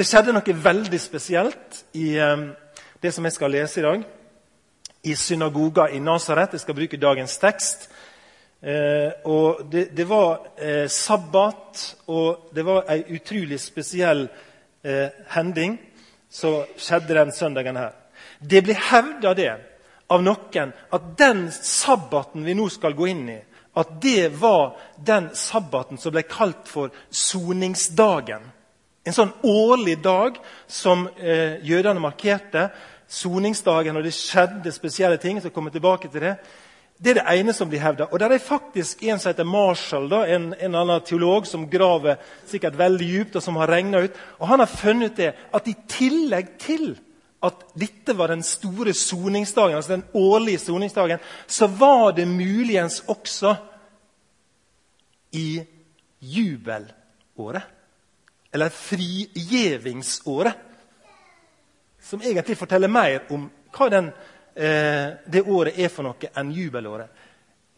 Det skjedde noe veldig spesielt i eh, det som jeg skal lese i dag. I synagoga i Nasaret. Jeg skal bruke dagens tekst. Eh, og det, det var eh, sabbat, og det var ei utrolig spesiell eh, hending som skjedde den søndagen her. Det blir hevda det av noen at den sabbaten vi nå skal gå inn i, at det var den sabbaten som ble kalt for soningsdagen. En sånn årlig dag som eh, jødene markerte. Soningsdagen, og det skjedde spesielle ting. så kommer tilbake til Det Det er det ene som blir hevda. Og der er faktisk en som heter Marshall, da, en, en annen teolog som graver sikkert veldig djupt, og som har regna ut. Og han har funnet det at i tillegg til at dette var den store soningsdagen, altså den årlige soningsdagen, så var det muligens også i jubelåret. Eller frigjevingsåret. Som egentlig forteller mer om hva den, eh, det året er for noe, enn jubelåret.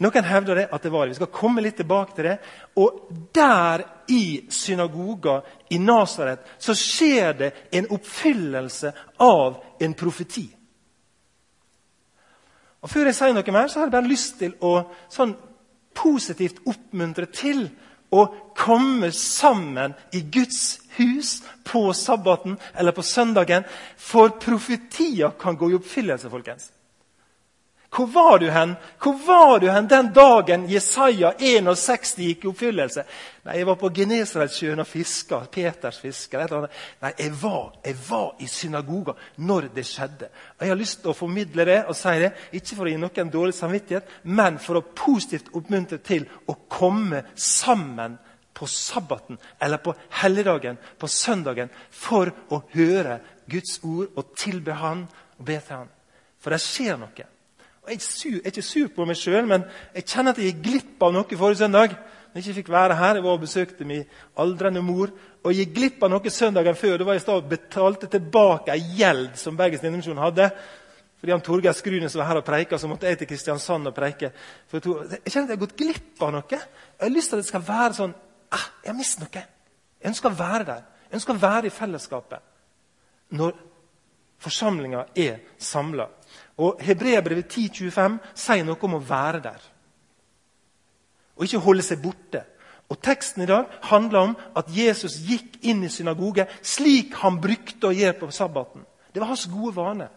Noen hevder det at det var det. Vi skal komme litt tilbake til det. Og der i synagoga i Nasaret så skjer det en oppfyllelse av en profeti. Og Før jeg sier noe mer, så har jeg bare lyst til å sånn positivt oppmuntre til å komme sammen i Guds hus på sabbaten eller på søndagen. For profetier kan gå i oppfyllelse, folkens. Hvor var du hen Hvor var du hen den dagen Jesaja 61 gikk i oppfyllelse? Nei, Jeg var på Genesaretsjøen og fiska. Peters fisker. Nei, jeg var, jeg var, i synagoga når det skjedde. Og Jeg har lyst til å formidle det og si det, ikke for å gi noen dårlig samvittighet, men for å positivt oppmuntre til å komme sammen på sabbaten eller på helligdagen, på søndagen, for å høre Guds ord og tilbe Han og be til Han. For det skjer noe. Og jeg, sur, er ikke sur på meg sjøl, men jeg kjenner at jeg gikk glipp av noe forrige søndag. Når jeg ikke fikk være her, Jeg var og besøkte min aldrende mor. Og jeg gikk glipp av noe søndagen før. Da var jeg i og betalte tilbake ei gjeld som Bergens Indremisjon hadde. Fordi han Torgeir Skrunes var her og preika, så måtte jeg til Kristiansand og preike. jeg kjenner at jeg har gått glipp av noe. Jeg har lyst til at det skal være sånn ah, Jeg har mistet noe. Jeg ønsker å være der. Jeg ønsker å være i fellesskapet. Når forsamlinga er samla. Og Hebreabrevet 10,25 sier noe om å være der. Og ikke holde seg borte. Og Teksten i dag handler om at Jesus gikk inn i synagoge slik han brukte å gjøre på sabbaten. Det var hans gode vane.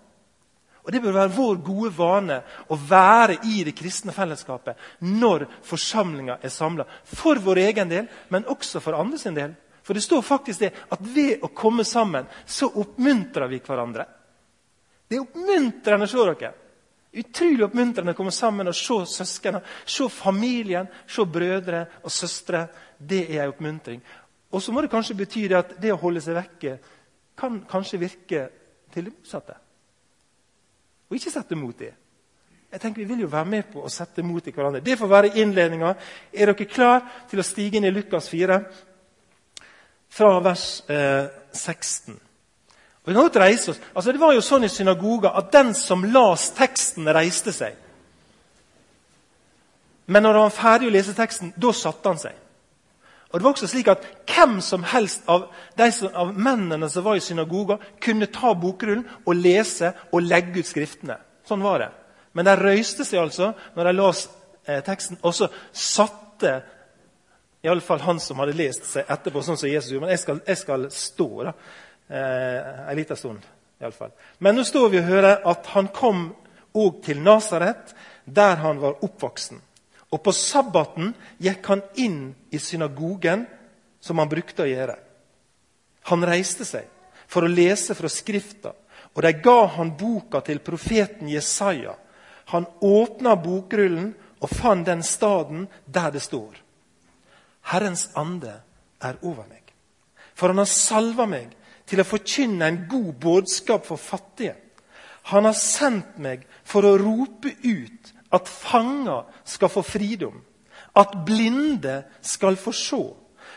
Og Det bør være vår gode vane å være i det kristne fellesskapet når forsamlinga er samla. For vår egen del, men også for andre sin del. For det står faktisk det at ved å komme sammen så oppmuntrer vi hverandre. Det er oppmuntrende ser dere. Utrolig oppmuntrende å komme sammen og se søskene, se familien, se brødre og søstre. Det er en oppmuntring. Og så må det kanskje bety at det å holde seg vekke kan kanskje virke til det motsatte. Og ikke sette mot det. Jeg tenker Vi vil jo være med på å sette mot i hverandre. Det får være innledninga. Er dere klar til å stige inn i Lukas 4, fra vers eh, 16? Og vi kan godt reise oss. Altså, det var jo sånn i synagoga at den som las teksten, reiste seg. Men når han var ferdig å lese teksten, da satte han seg. Og det var også slik at Hvem som helst av, som, av mennene som var i synagoga, kunne ta bokrullen og lese og legge ut skriftene. Sånn var det. Men de røyste seg altså når de las eh, teksten, og så satte iallfall han som hadde lest seg etterpå, sånn som Jesus gjorde. Men jeg skal, jeg skal stå. da eh, en liten stund. I alle fall. Men nå står vi og hører at han kom òg til Nasaret, der han var oppvoksen. Og på sabbaten gikk han inn i synagogen, som han brukte å gjøre. Han reiste seg for å lese fra Skrifta, og de ga han boka til profeten Jesaja. Han åpna bokrullen og fant den staden der det står. Herrens ande er over meg, for han har salva meg til å forkynne en god budskap for fattige. Han har sendt meg for å rope ut at fanger skal få fridom, at blinde skal få se,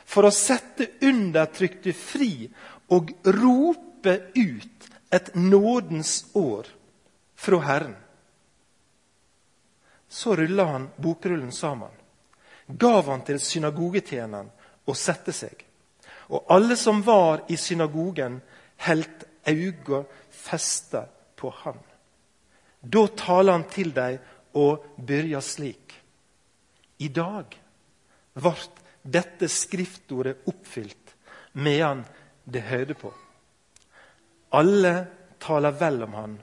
for å sette undertrykte fri og rope ut et nådens år fra Herren. Så rulla han bokrullen sammen, gav han til synagogetjeneren og sette seg. Og alle som var i synagogen, heldt auga festa på han. Da taler han til dem og begynner slik. I dag ble dette skriftordet oppfylt medan det hørte på. Alle taler vel om han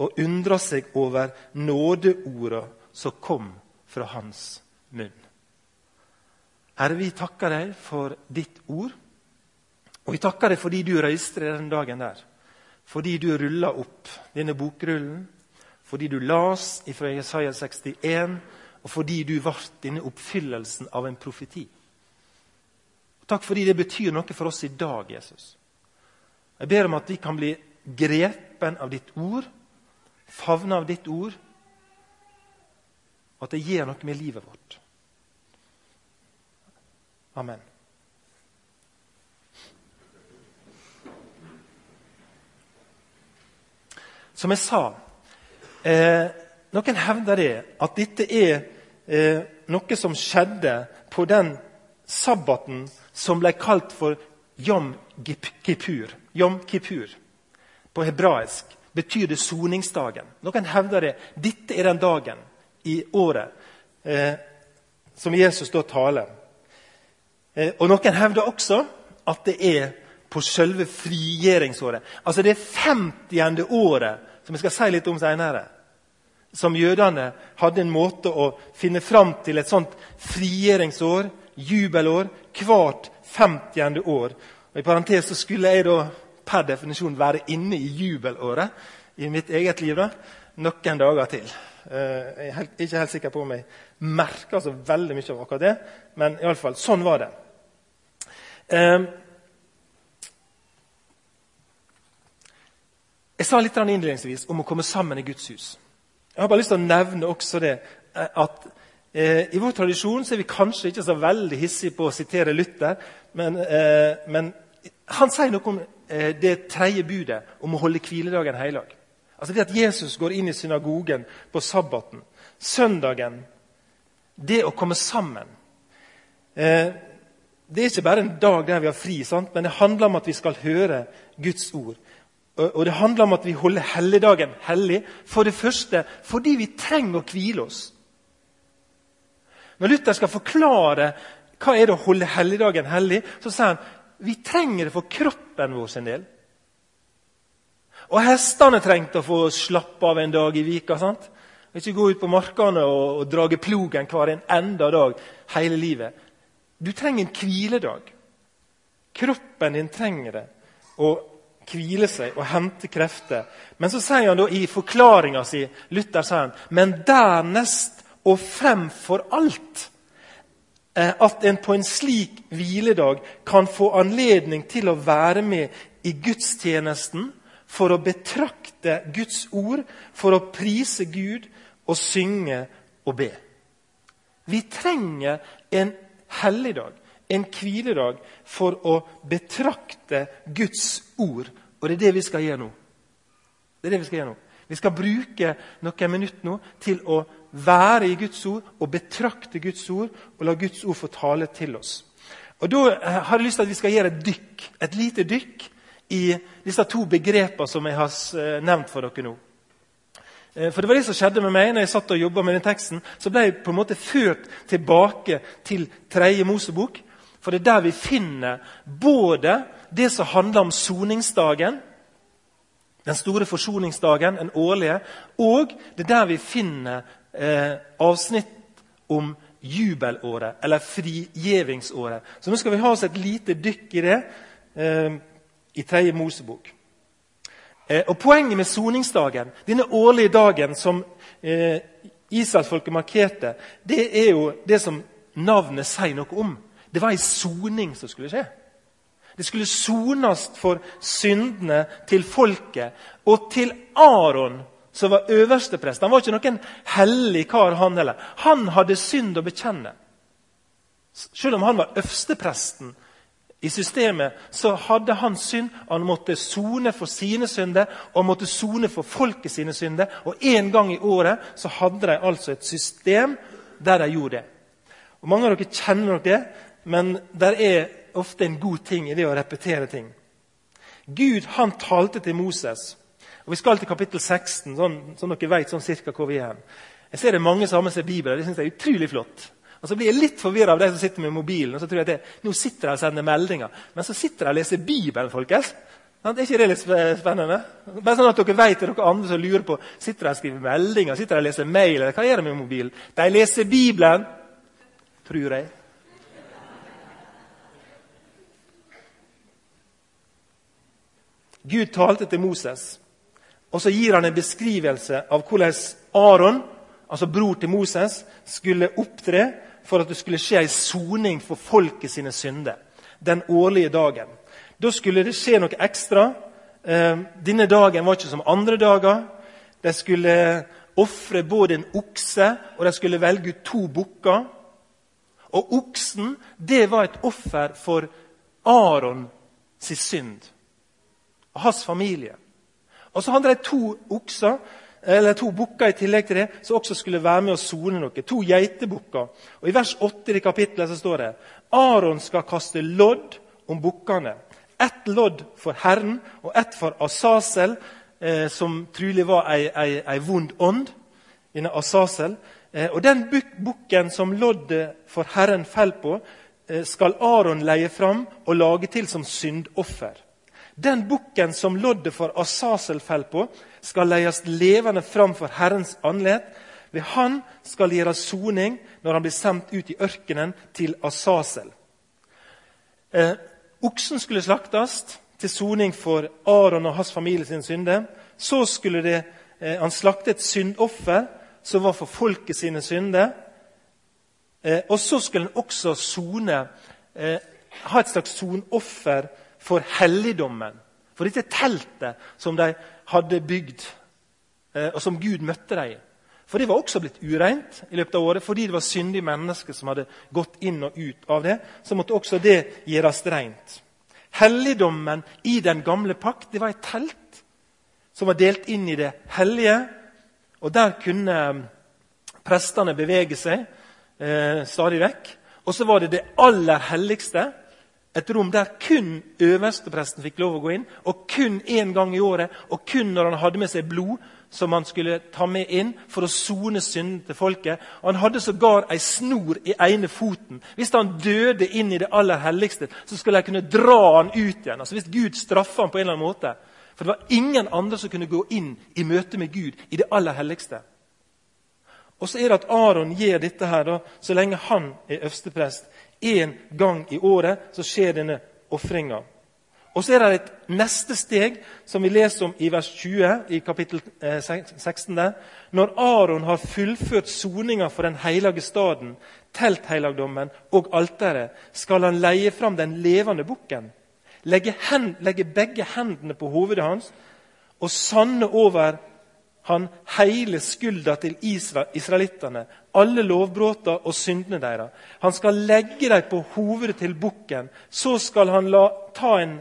og undrer seg over nådeorda som kom fra hans munn. Herre, vi takker deg for ditt ord. Og vi takker deg fordi du røyste deg den dagen der. Fordi du rulla opp denne bokrullen. Fordi du las fra Jesaja 61, og fordi du ble denne oppfyllelsen av en profeti. Takk fordi det betyr noe for oss i dag, Jesus. Jeg ber om at vi kan bli grepen av ditt ord, favne av ditt ord, og at det gjør noe med livet vårt. Amen. Som jeg sa eh, Noen hevder det at dette er eh, noe som skjedde på den sabbaten som ble kalt for Yom Kippur. Yom Kippur. På hebraisk betyr det soningsdagen. Noen hevder det. Dette er den dagen i året eh, som Jesus da taler. Eh, og Noen hevder også at det er på selve frigjøringsåret. Altså det 50. året, som jeg skal si litt om senere. Som jødene hadde en måte å finne fram til et sånt frigjøringsår, jubelår, hvert 50. år. Og I parentes så skulle jeg da per definisjon være inne i jubelåret i mitt eget liv da, noen dager til. Eh, jeg er ikke helt sikker på om jeg merker så veldig mye av akkurat det, men i alle fall, sånn var det. Jeg sa litt innledningsvis om å komme sammen i Guds hus. Jeg har bare lyst til å nevne også det eh, at eh, I vår tradisjon er vi kanskje ikke så veldig hissige på å sitere Luther, men, eh, men han sier noe om eh, det tredje budet om å holde hviledagen heilag. Altså det at Jesus går inn i synagogen på sabbaten, søndagen Det å komme sammen. Eh, det er ikke bare en dag der vi har fri, sant? men det handler om at vi skal høre Guds ord. Og det handler om at vi holder helligdagen hellig. For det første fordi vi trenger å hvile oss. Når Luther skal forklare hva er det å holde helligdagen hellig, så sier han vi trenger det for kroppen vår sin del. Og hestene trengte å få slappe av en dag i vika. sant? Ikke gå ut på markene og, og drage plogen hver en enda dag hele livet. Du trenger en hviledag. Kroppen din trenger det. Å hvile seg og hente krefter. Men så sier han da i forklaringa si Luther sier han, men dernest og fremfor alt eh, at en på en slik hviledag kan få anledning til å være med i gudstjenesten for å betrakte Guds ord, for å prise Gud og synge og be. Vi trenger en helligdag, en hviledag, for å betrakte Guds ord. Og det er det vi skal gjøre nå. Det er det Vi skal gjøre nå. Vi skal bruke noen minutter nå til å være i Guds ord og betrakte Guds ord og la Guds ord få tale til oss. Og Da eh, har jeg lyst til at vi skal gjøre et dykk, et lite dykk i disse to begrepene som jeg har eh, nevnt for dere nå. Eh, for det var det som skjedde med meg når jeg satt og jobba med den teksten. Så ble jeg på en måte ført tilbake til tredje Mosebok. For det er der vi finner både det som handler om soningsdagen, den store forsoningsdagen, den årlige, og det er der vi finner eh, avsnitt om jubelåret, eller frigjevingsåret. Så nå skal vi ha oss et lite dykk i det eh, i tredje Mosebok. Eh, og Poenget med soningsdagen, denne årlige dagen som eh, Israelsfolket markerte, det er jo det som navnet sier noe om. Det var ei soning som skulle skje. Det skulle sones for syndene til folket. Og til Aron, som var øversteprest. Han var ikke noen hellig kar, han heller. Han hadde synd å bekjenne. Selv om han var øverstepresten i systemet så hadde han synd. Han måtte sone for sine synder og han måtte sone for folket sine synder. Og En gang i året så hadde de altså et system der de gjorde det. Og Mange av dere kjenner nok det, men der er ofte en god ting i det å repetere ting. Gud han talte til Moses. og Vi skal til kapittel 16, sånn, sånn dere vet sånn cirka hvor vi er. Jeg ser det mange som har med seg Bibelen. Det synes jeg er utrolig flott. Og Så blir jeg litt forvirra av de som sitter med mobilen. og så tror jeg at det, Nå sitter de og sender meldinger. Men så sitter de og leser Bibelen, folkens. Er ikke det litt spennende? Bare sånn at dere vet det, dere andre som lurer på, Sitter de og skriver meldinger, sitter de og leser mail? Hva gjør de med mobilen? De leser Bibelen, tror jeg. Gud talte til Moses, og så gir han en beskrivelse av hvordan Aron, altså bror til Moses, skulle opptre for at det skulle skje en soning for folket sine synder den årlige dagen. Da skulle det skje noe ekstra. Eh, denne dagen var ikke som andre dager. De skulle ofre både en okse og de skulle velge ut to bukker. Og oksen det var et offer for Aron sin synd og hans familie. Og så hadde de to okser, eller to bukker i tillegg til det, som også skulle være med å sone noe. To geitebukker. Og I vers 8 i kapittelet så står det Aron skal kaste lodd om bukkene. Ett lodd for Herren og ett for Asasel, eh, som trolig var ei, ei, ei vond ånd. Denne Asasel. Eh, og Den bukken som loddet for Herren faller på, eh, skal Aron leie fram og lage til som syndoffer. Den bukken som loddet for Asasel fell på, skal leies levende fram for Herrens anlet. Ved han skal gjøre soning når han blir sendt ut i ørkenen til Asasel. Eh, oksen skulle slaktes til soning for Aron og hans familie sin synde. Så skulle det, eh, han slakte et syndoffer som var for folket sine synder. Eh, og så skulle han også sone, eh, ha et slags sonoffer for helligdommen. For dette teltet som de hadde bygd, eh, og som Gud møtte dem i. For det var også blitt ureint i løpet av året, fordi det var syndige mennesker som hadde gått inn og ut av det. Så måtte også det gjøres rent. Helligdommen i den gamle pakt det var et telt som var delt inn i det hellige. Og der kunne eh, prestene bevege seg eh, stadig vekk. Og så var det det aller helligste, et rom der kun øverstepresten fikk lov å gå inn, og kun én gang i året, og kun når han hadde med seg blod som han skulle ta med inn for å sone synden til folket. Og Han hadde sågar ei snor i ene foten. Hvis han døde inn i det aller helligste, så skulle de kunne dra han ut igjen. Altså Hvis Gud straffa han på en eller annen måte. For det var ingen andre som kunne gå inn i møte med Gud i det aller helligste. Og så er det at Aron gjør dette her da, så lenge han er øversteprest Én gang i året så skjer denne ofringa. Og så er det et neste steg, som vi leser om i vers 20 i kapittel 16. Eh, der. Når Aron har fullført soninga for den hellige staden, teltheilagdommen og alteret, skal han leie fram den levende bukken, legge, hen, legge begge hendene på hovedet hans og sanne over han hele skylda til israelittene, alle lovbruddene og syndene deres. Han skal legge dem på hovedet til bukken. Så skal han la, en,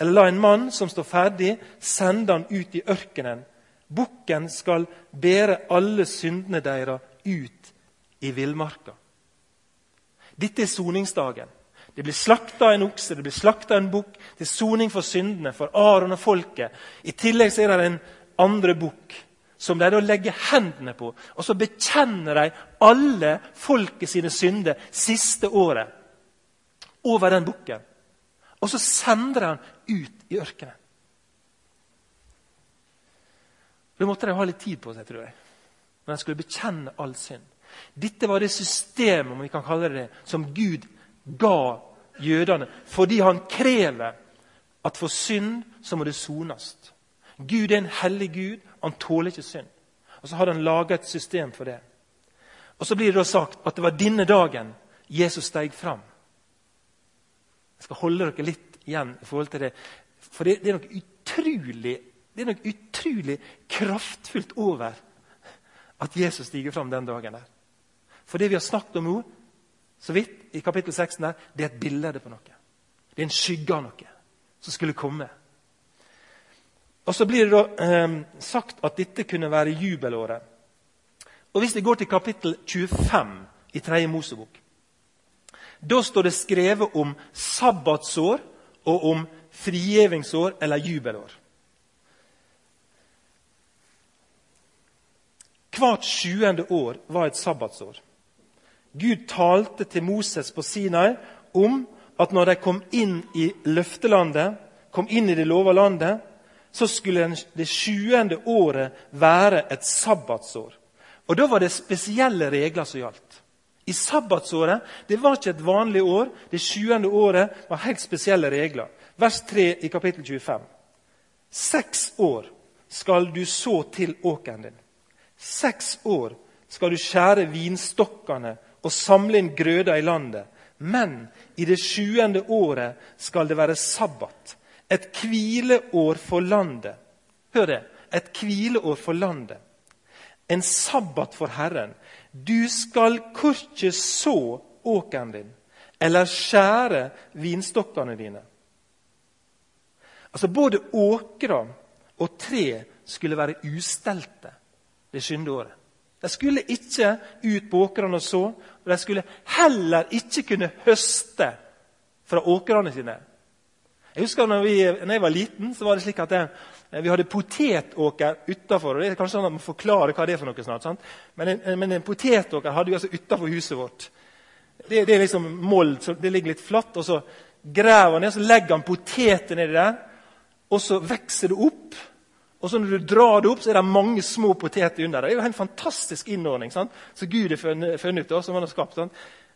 la en mann som står ferdig, sende han ut i ørkenen. Bukken skal bære alle syndene deres ut i villmarka. Dette er soningsdagen. Det blir slakta en okse, det blir slakta en bukk til soning for syndene, for Aron og folket. I tillegg er det en andre bukk som de da legger hendene på. Og så bekjenner de alle folket sine synder siste året over den bukken. Og så sender de han ut i ørkenen. Da måtte de ha litt tid på seg, tror jeg, når de skulle bekjenne all synd. Dette var det systemet om vi kan kalle det, som Gud ga jødene, fordi han krever at for synd så må det sones. Gud er en hellig Gud. Han tåler ikke synd. Og Så hadde han laga et system for det. Og Så blir det da sagt at det var denne dagen Jesus steg fram. Jeg skal holde dere litt igjen i forhold til det. For det, det, er noe utrolig, det er noe utrolig kraftfullt over at Jesus stiger fram den dagen. der. For det vi har snakket om nå, så vidt i kapittel 16, der, det er et bilde på noe. Det er en skygge av noe som skulle komme. Og Så blir det da eh, sagt at dette kunne være jubelåret. Og Hvis vi går til kapittel 25 i 3. Mosebok Da står det skrevet om sabbatsår og om frigjevingsår eller jubelår. Hvert sjuende år var et sabbatsår. Gud talte til Moses på Sinai om at når de kom inn i løftelandet, kom inn i det lova landet, så skulle det sjuende året være et sabbatsår. Og Da var det spesielle regler som gjaldt. I sabbatsåret det var ikke et vanlig år. Det sjuende året var helt spesielle regler. Vers 3 i kapittel 25. Seks år skal du så til åkeren din. Seks år skal du skjære vinstokkene og samle inn grøda i landet. Men i det sjuende året skal det være sabbat, et hvileår for landet. Hør det. Et hvileår for landet. En sabbat for Herren. Du skal korkje så åkeren din eller skjære vinstokkene dine. Altså Både åkra og tre skulle være ustelte det sjuende året. De skulle ikke ut på åkrene og så, og de skulle heller ikke kunne høste fra åkrene sine. Jeg husker når, vi, når jeg var liten, så var det slik at jeg, vi hadde potetåker utafor. Det er kanskje sånn at man forklarer hva det er for noe snart. Sant? Men, en, men en potetåker hadde vi altså utafor huset vårt. Det, det, er liksom mold, så det ligger litt flatt. og Så graver han ned, så legger han poteter nedi der. Og så vokser det opp. Og så Når du drar det opp, så er det mange små poteter under. Det er jo en fantastisk innordning sant? Så Gud har funnet ut, som han har skapt.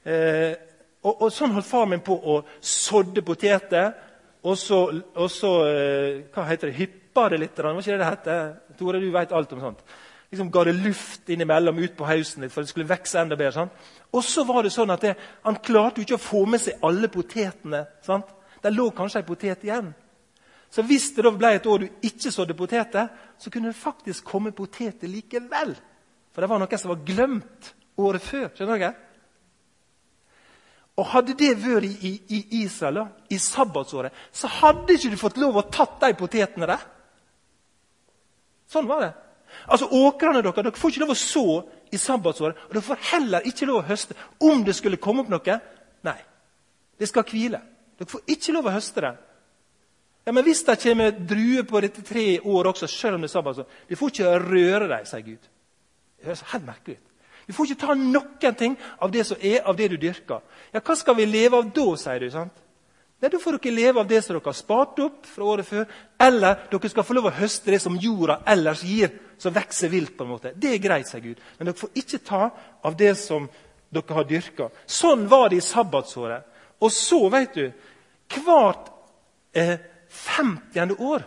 Eh, og, og, Sånn holdt far min på å sådde poteter. Og så, og så eh, hva heter det, hyppa det litt. Var ikke det det heter? Tore, du vet alt om sånt. Liksom Ga det luft innimellom ut på hausen litt, for det skulle vokse enda bedre. Sant? Og så var det sånn at det, Han klarte jo ikke å få med seg alle potetene. sant? Der lå kanskje ei potet igjen. Så hvis det da ble et år du ikke sådde poteter, så kunne det faktisk komme poteter likevel. For det var noe som var glemt året før. skjønner dere? Og Hadde det vært i, i, Israel, da, i sabbatsåret, så hadde ikke du fått lov å tatt de potetene der. Sånn var det. Altså Åkrene deres dere får ikke lov å så i sabbatsåret. Og dere får heller ikke lov å høste om det skulle komme opp noe. Nei, det skal hvile. Dere får ikke lov å høste det. Ja, Men hvis det kommer druer på dette tre år også, selv om det er sabbatsår De får ikke røre dem, sier Gud. Det høres helt merkelig ut. Du får ikke ta noen ting av det som er, av det du dyrker. Ja, Hva skal vi leve av da, sier du. sant? Nei, Da får dere leve av det som dere har spart opp fra året før. Eller dere skal få lov å høste det som jorda ellers gir, som vokser vilt. på en måte. Det er greit, sier Gud. Men dere får ikke ta av det som dere har dyrka. Sånn var det i sabbatsåret. Og så, vet du Hvert eh, 50. år.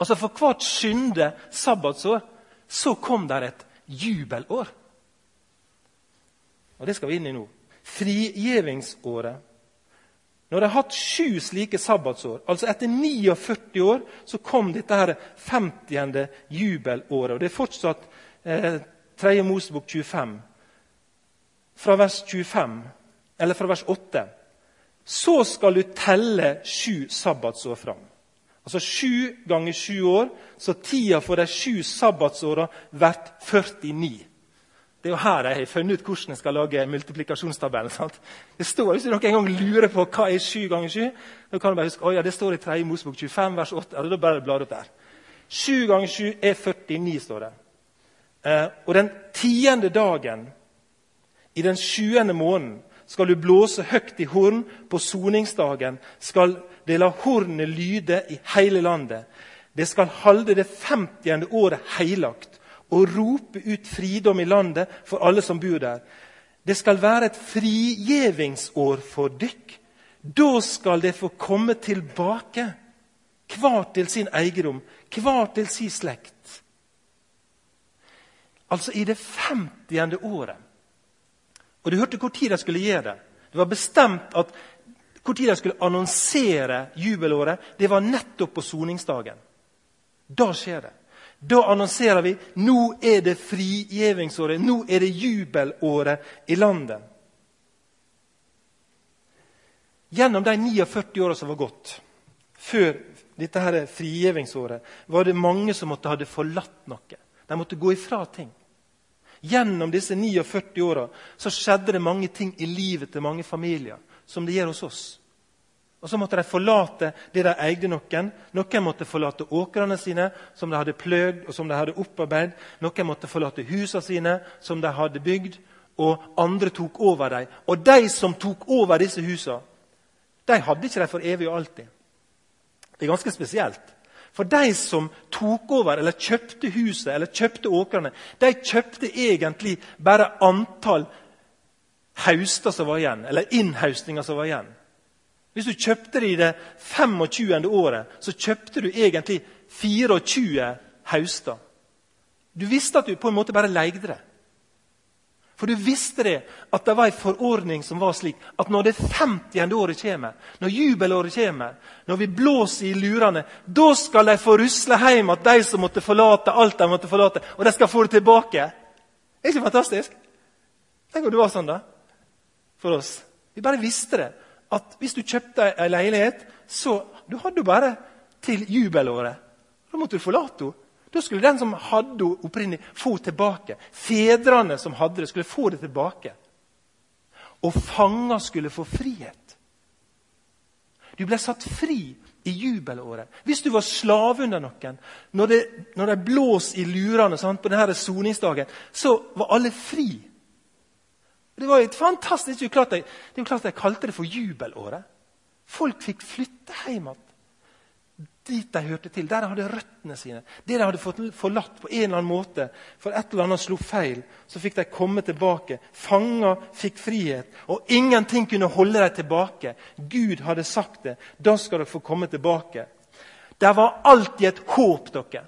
Altså For hvert synde sabbatsår så kom der et jubelår. Og Det skal vi inn i nå. Frigjevingsåret. Når de har hatt sju slike sabbatsår, altså etter 49 år, så kom dette her 50. jubelåret. Og Det er fortsatt eh, 3. Mosebok 25, fra vers 25, eller fra vers 8 så skal du telle sju sabbatsår fram. Altså sju ganger sju år, så tida for de sju sabbatsåra blir 49. Det er jo her jeg har funnet ut hvordan jeg skal lage multiplikasjonstabellen. Sant? Det står Hvis dere en gang lurer på hva er 7 ganger 7. da kan du bare huske ja, det står i 3. Mosebok 25, vers 8. Ja, da bare blar opp der. 7 ganger 7 er 49, står det. Eh, og den tiende dagen i den sjuende måneden skal du blåse høyt i horn på soningsdagen, skal det la hornet lyde i hele landet. Det skal holde det 50. året heilagt og rope ut fridom i landet for alle som bor der. Det skal være et frigjevingsår for dykk. Da skal det få komme tilbake, hver til sin eiendom, hver til sin slekt. Altså i det 50. året og Du hørte hvor tid de skulle gjøre det. Det var bestemt at hvor tid de skulle annonsere jubelåret, det var nettopp på soningsdagen. Da skjer det. Da annonserer vi nå er det frigjevingsåret, nå er det jubelåret i landet. Gjennom de 49 åra som var gått før dette her frigjevingsåret, var det mange som måtte hadde forlatt noe. De måtte gå ifra ting. Gjennom disse 49 åra skjedde det mange ting i livet til mange familier, som det gjør hos oss. Og Så måtte de forlate det de eide noen. Noen måtte forlate åkrene sine, som de hadde pløgd og som de hadde opparbeidet. Noen måtte forlate husene sine, som de hadde bygd. Og andre tok over dem. Og de som tok over disse husene, de hadde ikke de for evig og alltid. Det er ganske spesielt. For de som tok over eller kjøpte huset eller kjøpte åkrene, de kjøpte egentlig bare antall hauster som var igjen, eller innhaustinger som var igjen. Hvis du kjøpte det i det 25. året, så kjøpte du egentlig 24 hauster. Du visste at du på en måte bare leide det. For du visste det at det var en forordning som var slik at når det 50. året kommer, når jubelåret kommer, når vi blåser i lurene, da skal de få rusle hjem at de som måtte forlate alt de måtte forlate, og de skal få det tilbake. Er ikke fantastisk? Tenk om det var sånn da, for oss. Vi bare visste det. At hvis du kjøpte ei leilighet, så du hadde du bare til jubelåret. Da måtte du forlate henne. Da skulle den som hadde henne opprinnelig, få tilbake. Fedrene som hadde det, skulle få det tilbake. Og fanger skulle få frihet. Du ble satt fri i jubelåret. Hvis du var slave under noen, når det, når det blås i lurene sant, på denne soningsdagen, så var alle fri. Det var jo fantastisk. Det er klart jeg, det er klart jeg kalte det for jubelåret. Folk fikk flytte hjem igjen dit de hørte til, der de hadde røttene sine. Det de hadde fått forlatt på en eller annen måte, for et eller annet slo feil. Så fikk de komme tilbake. Fanger fikk frihet, og ingenting kunne holde dem tilbake. Gud hadde sagt det. Da skal dere få komme tilbake. Det var alltid et håp, dere.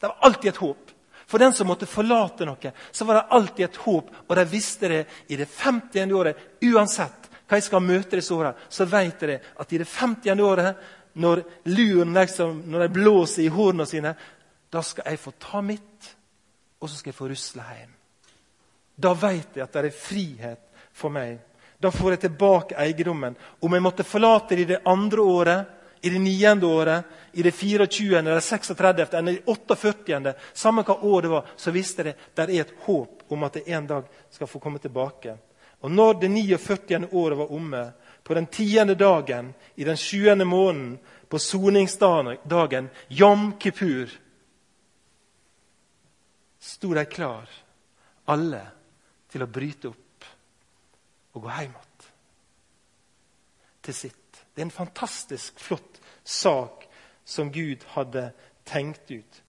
Det var alltid et håp. For den som måtte forlate noe, så var det alltid et håp. Og de visste det i det 50. året. Uansett hva jeg skal møte disse åra, så vet jeg at i det 50. året når luren liksom, når de blåser i hornene sine, da skal jeg få ta mitt, og så skal jeg få rusle hjem. Da vet jeg at det er frihet for meg. Da får jeg tilbake eiendommen. Om jeg måtte forlate det i det andre året, i det niende året, i det 24., eller 36., eller det 48., samme hva år det var, så visste jeg det er et håp om at det en dag skal få komme tilbake. Og når det 49. året var omme, på den tiende dagen i den sjuende måneden, på soningsdagen, Jom Kippur, sto de klar, alle, til å bryte opp og gå hjem igjen til sitt. Det er en fantastisk flott sak som Gud hadde tenkt ut.